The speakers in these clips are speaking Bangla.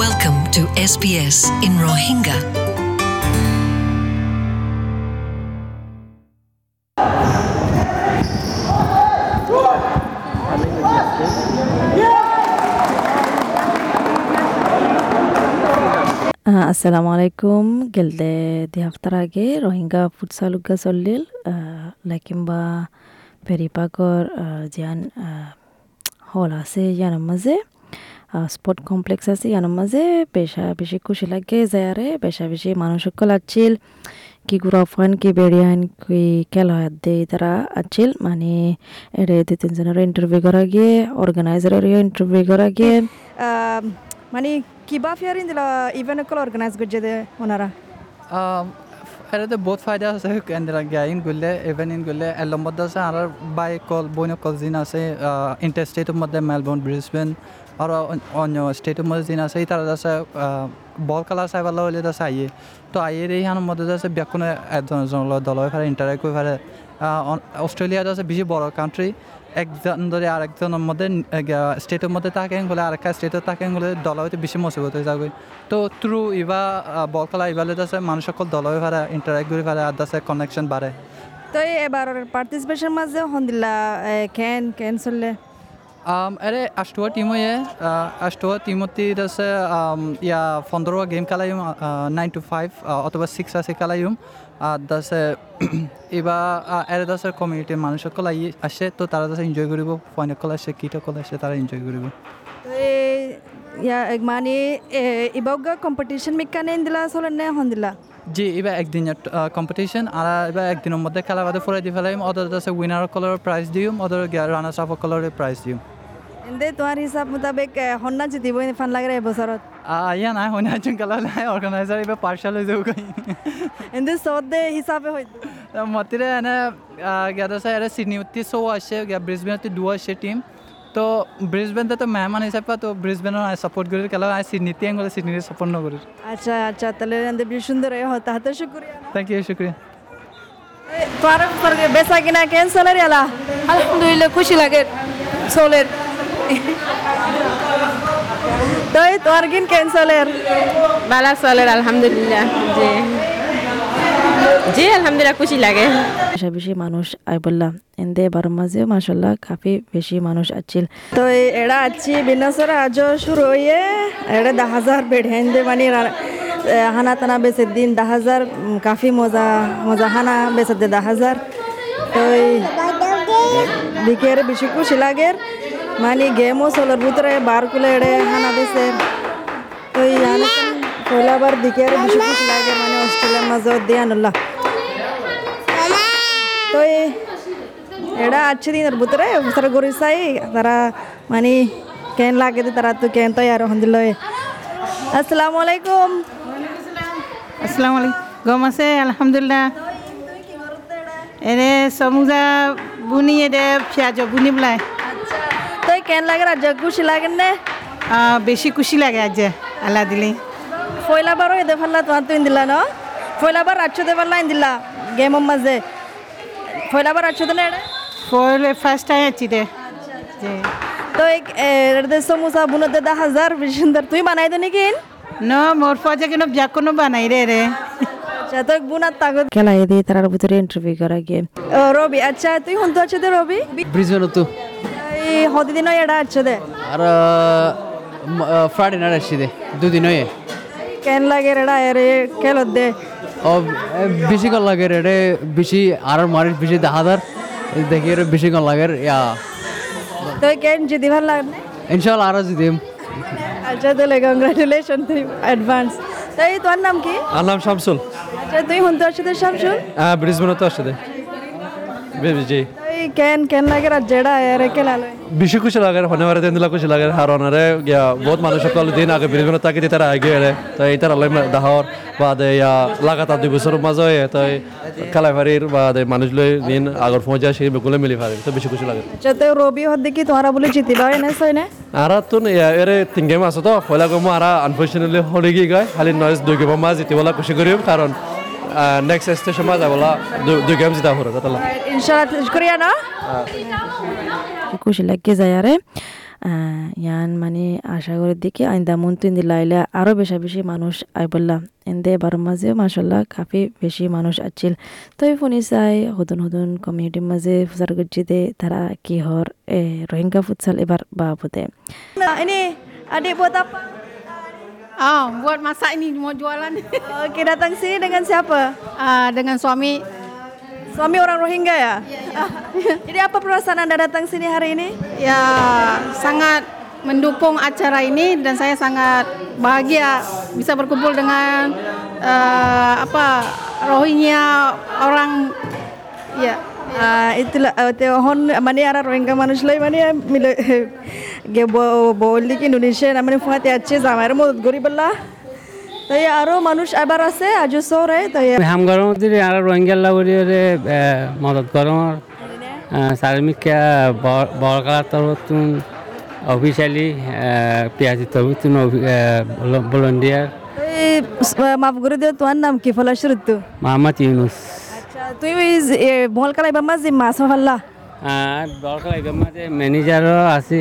Welcome to SBS in Rohingya. Uh, assalamu alaikum gelde di haftar aage rohingya futsal ugga sollil uh, lakimba peripagor uh, jian uh, hall আছে ইয়ানোর মাঝে Sport complex আছে। ইয়ানোর মাঝে বেশা বেশি খুশি লাগে যায়ারে বেশা বেশি মানুষ সকল আছিল কি গুড়া ফান কি বেড়িয়ান কি খেলা দে তারা আছিল। মানে এড়ে দুই তিনজনের ইন্টারভিউ করা গিয়ে অর্গানাইজারেরও ইন্টারভিউ করা গিয়ে। মানে কিবা ফিয়ারিন দিলা ইভেন্ট অকল অর্গানাইজ করছে দে ওনারা? এটাতে বহুত ফায়দা আছে কেন্দ্রা গাইন গলে ইভেনিং গলে মধ্যে আছে আর বাই কল বইন কল জিন আছে ইন্টার স্টেটের মধ্যে মেলবোর্ন ব্রিসবেন আর অন্য স্টেটের মধ্যে জিন আছে তারা আছে বল খেলা চাই পেলা হলে আছে আইয়ে। তো আইয়ের এইখানের মধ্যে আছে ব্যাকুনে একজন একজন দল হয়ে পারে ইন্টারেক্ট করে পারে। অস্ট্রেলিয়াতে আছে বেশি বড় কান্ট্রি একজন ধরে আরেকজনের মধ্যে স্টেটের মধ্যে থাকে বলে আরেকটা স্টেটের থাকে বলে দল হইতে বেশি মসিবত হয়ে যাবে। তো থ্রু ইবা বল খেলা ইবালে আছে মানুষ সকল দল হয়ে পারে ইন্টারেক্ট করে পারে আর আছে কানেকশন বাড়ে। তো এবার পার্টিসিপেশন মাঝে হন দিলা কেন কেন চললে? Um, এরে আষ্টুয়া টিম হয়ে আষ্টুয়া টিমতি আছে um, ইয়া পনেরো গেম খেলাইম নাইন টু ফাইভ অথবা সিক্স আছে খেলাইম। আর দাসে এবার এর দাসে কমিউনিটির মানুষ সকল আই আসে তো তারা দাসে এনজয় কৰিব ফইন সকল আসে কিট সকল আসে তারা এনজয় এক মানে ইবাগা কম্পিটিশন মিকানে দিলা চলে হন দিলা জি এবার একদিনের কম্পিটিশন আর এবার একদিনের মধ্যে খেলা বাদে ফুরাই দি ফেলাইম ওদের দাসে উইনার কলর প্রাইজ দিম ওদের রানার্স আপ কলরের প্রাইজ দিম। এন্দে তোমার হিসাব মোতাবেক হন্না জিতিব ফান লাগে এবছৰত ইয়া নাই হয় না খেলা নাই অর্গানাইজার এবার পার্শাল হয়ে যাব এন্দে চত দে হিচাপে হয় মতিৰে এনে ইয়াত আছে ইয়াতে চিডনিতে শ্ব' আছে ব্ৰিজবেনতে দুও আছে টিম তো ব্রিসবেনতে তো মেহমান হিসাবে তো ব্রিসবেনের সাপোর্ট করি খেলা আই সিডনিতে গেলে সিডনিতে সাপোর্ট করি আচ্ছা আচ্ছা তাহলে বেশ সুন্দর হতা হাতে শুক্রিয়া থ্যাংক ইউ শুক্রিয়া তোমার বেচা কিনা কেন চলে রে আলা আলহামদুলিল্লাহ খুশি লাগে সোলের তই তোমার কিন কেন চলে বালা সোলের আলহামদুলিল্লাহ জি। জি আলহামদুলিল্লাহ খুশি লাগে। বেশা বেশি মানুষ আই বললাম এন্দে এবার মাঝে মাসাল্লাহ কাফি বেশি মানুষ আছিল তো এড়া আছি বিনাসর আজ শুরু হয়ে এড়ে দা হাজার বেড হেন্দে মানে হানা টানা বেচে দিন দা হাজার কাফি মজা মজা হানা বেচে দে দা হাজার। তো দিকে বেশি খুশি লাগে মানে গেমও চলার ভিতরে বার কুলে এড়ে হানা বেছে তো ইয়ান পয়লাবার দিকে বেশি খুশি লাগে মানে অস্ট্রেলিয়ার মাঝে দিয়ে তো এডা আচ্ছে দিনের ভিতরে গড়ি চাই, তারা মানে কেন লাগে তারা তো কেন তো আর হন্দিল আসসালামু আলাইকুম। আসসালামু আলাইকুম। গম আছে? আলহামদুলিল্লাহ। এনে সমুজা বুনি এদে, পেঁয়াজ বুনি পেলাই কেন লাগে আর খুশি লাগেন না? বেশি খুশি লাগে আজ আল্লাহ দিলি। ফয়লাবারও এদে ফাল্লা তোমার তুই দিলা ন? ফয়লাবার আচ্ছু দে ফাল্লা দিলা গেমের মাঝে ফয়লাবার আচ্ছু দে না ফয়লে ফার্স্ট টাইম আছি দে। তো এক এরদে সমোসা বুনতে দা হাজার বেশি সুন্দর। তুই বানাই দে নাকি? ন মোর ফজা কেন যা কোনো বানাই রে রে। আচ্ছা বুনার তাগত খেলা দিয়ে তার ভিতরে ইন্টারভিউ করা গিয়ে। রবি আচ্ছা তুই হুন তো আছে রবি? ব্রিজবেন তো। হদিন এড়া আছে দে ಅರ ಫ್ರೈಡೆ ನಾಡ್ ಅಷ್ಟಿದೆ ದುದಿನ কেন লাগে এড়া এরে খেলত দে ಬಿಸಿ ಕಲ್ ಲಾಗರ್ ಎಡೆ ಬಿಸಿ ಆರ ಮಾಡಿ ಬಿಸಿ ದಹಾದಾರ್ দেখিয়ে বেশি কম লাগে ইয়া তো কেন যদি ভাল লাগে না? ইনশাল্লাহ আরো দিম আচ্ছা তাহলে কংগ্রাচুলেশন তুই অ্যাডভান্স তাই তোর নাম কি আমার নাম শামসুল আচ্ছা তুই শুনতে আসছিস শামসুল হ্যাঁ ব্রিজবেনে তো আসছে জি তুই কেন কেন লাগে রাজ্যটা এর খেলালো বেশি খুশি লাগে শনিবারে দিন দিলা খুশি লাগে আর অনারে গিয়া বহুত মানুষ সকল দিন আগে ব্রিজবেনে তাকে দিয়ে তারা আগে এরে তো এইটার আলাই দাহর বাদে ইয়া লাগাতার দুই বছর মাঝে তাই খেলাই ফারির বাদে মানুষ লই দিন আগর পৌঁছা সেই বেগুলো মিলি ফারি তো বেশি খুশি লাগে আচ্ছা তো রবি হদ দেখি তোমরা বলে জিতিবা এনে সই না আর তো এরে তিন গেম আছে তো পয়লা গেম আর আনফর্চুনেটলি হলে গিয়ে গায় খালি নয়েস দুই গেম মা জিতিবলা খুশি করিম কারণ নেক্সট স্টেশন মা যাবলা দুই গেম জিতা হরে তাতলা ইনশাআল্লাহ শুক্রিয়া না? খুশি লাগে যায় আরে? ইয়ান মানে আশা করি দেখি আইন্দা মন তুই লাইলে আরও বেশি বেশি মানুষ আই বললাম এন্দে বারো মাঝে মাসাল্লাহ কাফি বেশি মানুষ আছিল তো শুনি চাই সদন সদন কমিউনিটির মাঝে ফুচার গজ্জিতে তারা কি হর? এ রোহিঙ্গা ফুটসাল এবার Nah, adik buat? Ah, masak ini mau jualan Oke, datang sini dengan siapa? Ah, dengan suami. Suami orang Rohingya ya? Jadi apa perasaan Anda datang sini hari ini? Ya, sangat mendukung acara ini dan saya sangat bahagia bisa berkumpul dengan eh, apa Rohingya orang ya মানে আর রোহিঙ্গা মানুষলাই মানে মিলে বলি কি ইন্দোনেশিয়ান মানে ফুয়াতে আছে জামাইয়ের মদত করি বললা। তাই আরও মানুষ এবার আছে আজও সরে তাই হামগার মধ্যে আর রোহিঙ্গা লাগরে মদত করম সার্মিকা বড়কালার তরফ অফিসিয়ালি পিয়াজি তরফ বলন্ডিয়ার মাফ করে দিও তোমার নাম কি ফলাশুর মোহাম্মদ ইউনুস। আচ্ছা তুই বল কালাই বামা যে মাছ হল্লা আর বরকার মাঝে ম্যানেজারও আছে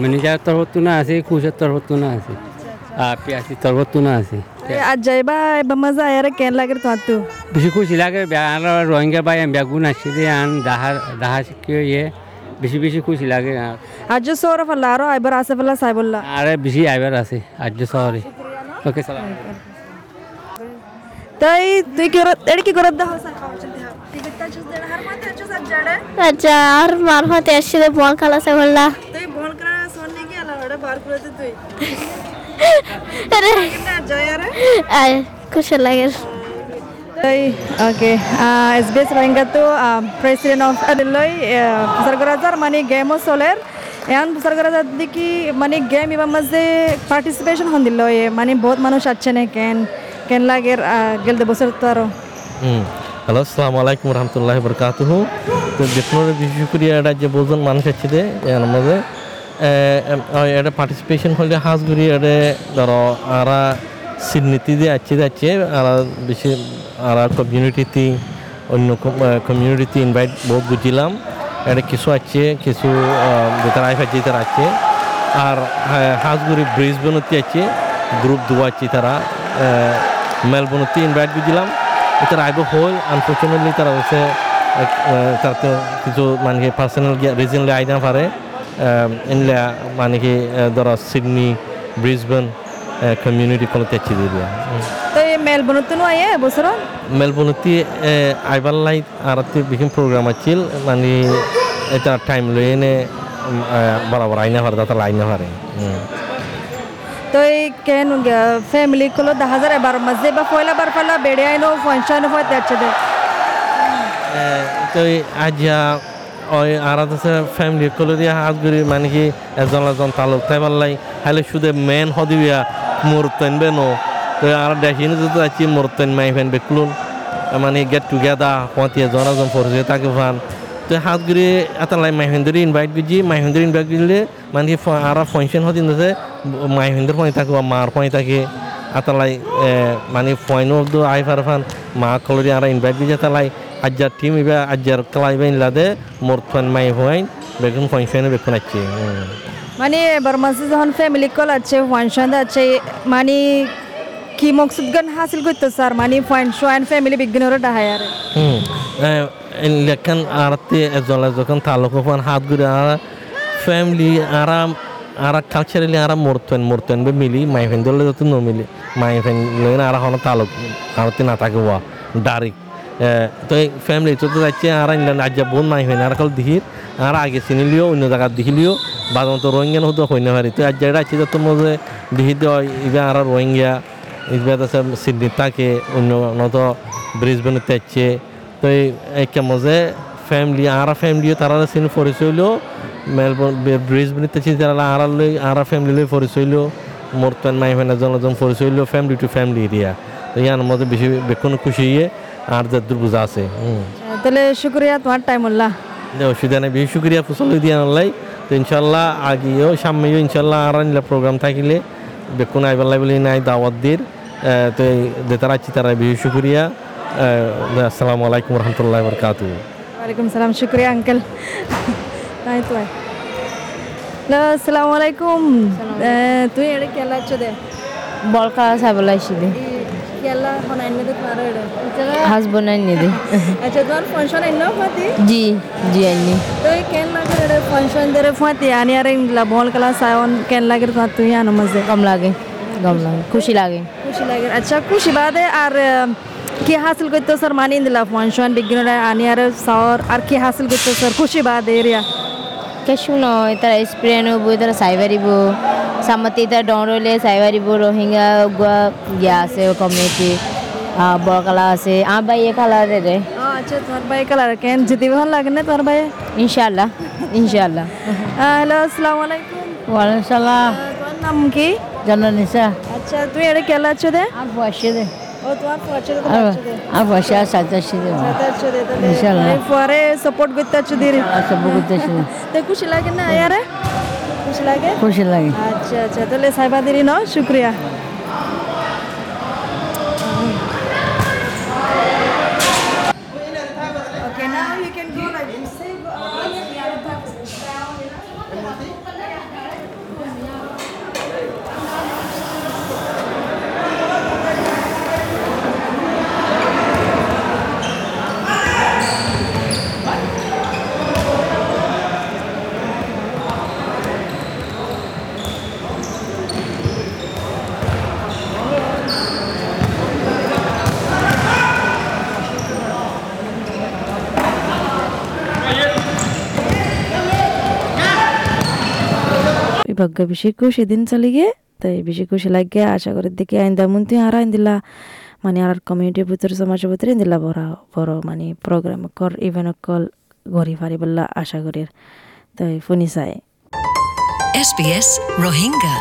ম্যানেজার তরফতুন আছে কুচের তরফতুন আছে। আর পিয়াজি তরফতুন আছে। আজ যাইবা বামা যায় আর কেন লাগে তোমার তো? বেশি খুশি লাগে রোহিঙ্গা বাই বেগুন আসছে আন দাহা দাহা শিখে ইয়ে বেশি বেশি খুশি লাগে আজ সর ফল্লা আরও এবার আছে ফল্লা সাই বললা। আর বেশি আইবার আছে আর্য শহরে ওকে সালাম। হার মাতে চুজ আজ জাড়ে আচ্ছা আর মারফতে আসছিল বল খেলা সে বললা তুই বল কি আলা ওটা বার করে তুই আরে। জয় আরে আয় খুশি লাগে। তাই ওকে এসবিএস রোহিঙ্গা তো প্রেসিডেন্ট অফ আদিলই সরগরাজার মানে গেম সোলের এখন সরগরাজার দিকে মানে গেম এবার মাঝে পার্টিসিপেশন হন দিল মানে বহুত মানুষ আছে না কেন। কেন লাগে গেলতে বছর তো আরও হ্যালো আসসালামু আলাইকুম রহমতুল্লাহ বরকাতুহ তো দেখুন বিশেষ করে এটা যে বহুজন মানুষ আছে যে মধ্যে এটা পার্টিসিপেশন হলে হাঁসগুড়ি এটা ধরো, আরা সিডনিতে যে আছে যাচ্ছে আর বেশি, আর কমিউনিটিতে অন্য কমিউনিটিতে ইনভাইট বহুত বুঝিলাম। এটা কিছু আছে, কিছু যেতার আইফ আছে তারা আছে। আর হাঁসগুড়ি ব্রিজ বনতি আছে গ্রুপ দু আছে তারা। মেলবোর্নতে ইনভাইট বুঝিলাম এটা আইব হল আনফর্চুনেটলি তারা হচ্ছে তার কিছু মানে কি পার্সোনাল রিজনলি আইনা পারে। এনলে মানে কি ধরো সিডনি ব্রিসবেন কমিউনিটি কোনো তেচি দিয়ে তো এই মেলবোর্নত নো আয়ে বছর মেলবোর্নতে আইবার লাই আর বিভিন্ন প্রোগ্রাম আছিল মানে এটা টাইম লই এনে বরাবর আইনা পারে তাতে লাইনা পারে। তো এই কেন ফ্যামিলি কলো দশ হাজার এবার মাঝে বা পয়লা বার ফেলা বেড়ে আইনো পঞ্চান্ন পয়তে আছে দে তো আজ ওই আর আছে ফ্যামিলি কলো দিয়ে হাত ঘুরি মানে কি এজন এজন তালুক তাই পারলাই হাইলে শুধু মেন হদিবিয়া মুরতেন বেনো তো আর দেখিন যদি আছি মুরতেন মাই ফেন বেকুলুন মানে গেট টুগেদার পঁয়তি এজন এজন পড়ছে তাকে ফান তো হাত এটা এতালাই মাইহেন্দ্রি ইনভাইট করছি মাইহেন্দ্রি ইনভাইট করলে মানে কি আর ফাংশন হদিন মাইহেন্দ্র পয়েন্ট থাকে মার পয়েন্ট থাকে আতালাই মানে পয়েন্ট অব্দ আই ফারফান মা কলরি আর ইনভাইট করছি আতালাই আজ্জার টিম ইবা আজ্জার কালাই বাইন লাদে মোরফান মাই হওয়াইন বেগুন ফাংশনে বেগুন আছে মানে এবার মাঝে যখন ফ্যামিলি কল আছে ফাংশন আছে মানে কি মকসুদ গান হাসিল করতে স্যার মানে ফাংশন ফ্যামিলি বিজ্ঞানের ডাহায় আর হুম লেখান আরতে এজলা যখন তালুক ফান হাত ঘুরে আর ফ্যামিলি আরাম আর আর বে মাই ফেন দলে যত ন মিলি মাই ফেন লইন আর হন তালুক আরতে না থাকে ওয়া ডাইরেক্ট তো ফ্যামিলি তো যাচ্ছে আর ইনলেন আজ বোন মাই ফেন আর কাল দিহির আর আগে চিনিলিও অন্য জায়গা দেখিলিও বাদম তো রোহিঙ্গা হতো হইনে পারি তো আজ যেটা আছে যত মধ্যে দিহি দেওয়া ইবে আর রোহিঙ্গা ইবে আছে সিডনি থাকে অন্য নত ব্রিজবেনতে আছে তো এই মজে ফ্যামিলি আর ফ্যামিলিও তারা চিনি পরিচয় হইলেও মেলবোর্ন ব্রিজবেনতে চিনি তারা আর লই আর ফ্যামিলি লই পরিচয় হইলেও মোর তো মাই ফেন এজন পরিচয় হইলেও ফ্যামিলি টু ফ্যামিলি এরিয়া তো ইয়ার মধ্যে বেশি বেকুন খুশি ইয়ে আর যে দুর্বুজা আছে হুম। তাহলে শুক্রিয়া তোমার টাইম উল্লাহ অসুবিধা নেই বেশি শুক্রিয়া ফসল দিয়ে আনলাই তো ইনশাল্লাহ আগেও সামনেও ইনশাল্লাহ আর আনলে প্রোগ্রাম থাকিলে বেকুন আইবার বলে নাই দাওয়াত দির। তো দেতারা আছি তারা বেশি শুক্রিয়া। আসসালামু আলাইকুম রহমতুল্লাহ বরকাতু ওয়ালাইকুম সালাম শুক্রিয়া আঙ্কেল আসসালামু আলাইকুম তুই এড়ে কেলা আছো দে বল খেলা চাবলৈ আহিছিলি কেলা হনাই নে দে আচ্ছা তোমার ফাংশন এন্ন ফাতি জি জি আনি তুই কেন লাগে ফাংশন দে ফাতি আনি আরে লা বল কেলা সায়ন কেন লাগে তোমার তুই আনো মজে কম লাগে কম লাগে খুশি লাগে খুশি লাগে আচ্ছা খুশি বাদে আর কি হাসিল করতে স্যার মানি দিলা ফাংশন বিজ্ঞান আনি আর সাওর আর কি হাসিল করতে স্যার খুশি বাদে এরিয়া কিছু নয় তারা স্প্রে নব তারা চাই পাৰিব চামতি তার ডৰলে চাই পাৰিব রোহিঙ্গা গোয়া গিয়া আছে কমিউনিটি বৰকালা আছে। আ বাই এ কালারে রে আচ্ছা তোমার ভাই কালার কেন? জিতি ভালো লাগে না তোমার ভাই ইনশাআল্লাহ ইনশাআল্লাহ। হ্যালো আসসালামু আলাইকুম। ওয়ালাইকুম সালাম। তোমার নাম কি? জানানিসা আচ্ছা তুই এড়ে কেলা আছো দে আর বসে দে ও তোমার পছন্দ তো আর আছো দে আর বসে সাথে আসি দে আছো দে তাহলে ইনশাআল্লাহ। এই পরে সাপোর্ট করতে আছো দিরে আচ্ছা বুঝতে তো খুশি লাগে না ইয়ারে খুশি লাগে খুশি লাগে আচ্ছা আচ্ছা তাহলে সাইবা দিরি ন শুক্রিয়া Okay, now you can go like this. Say, বিভাগ্য বেশিকু সেদিন চলে গিয়ে, তাই বেশি খুশি লাগে, আশা করি দেখি আইন্দা মন্ত্রী আর আইন্দিলা মানে আর কমিউনিটির ভিতরে, সমাজের ভিতরে দিলা বড় বড় মানে প্রোগ্রাম কর ইভেন্ট কল ঘড়ি ফারি বললা, আশা করি তাই ফোনি চাই SBS Rohingya.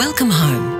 Welcome home.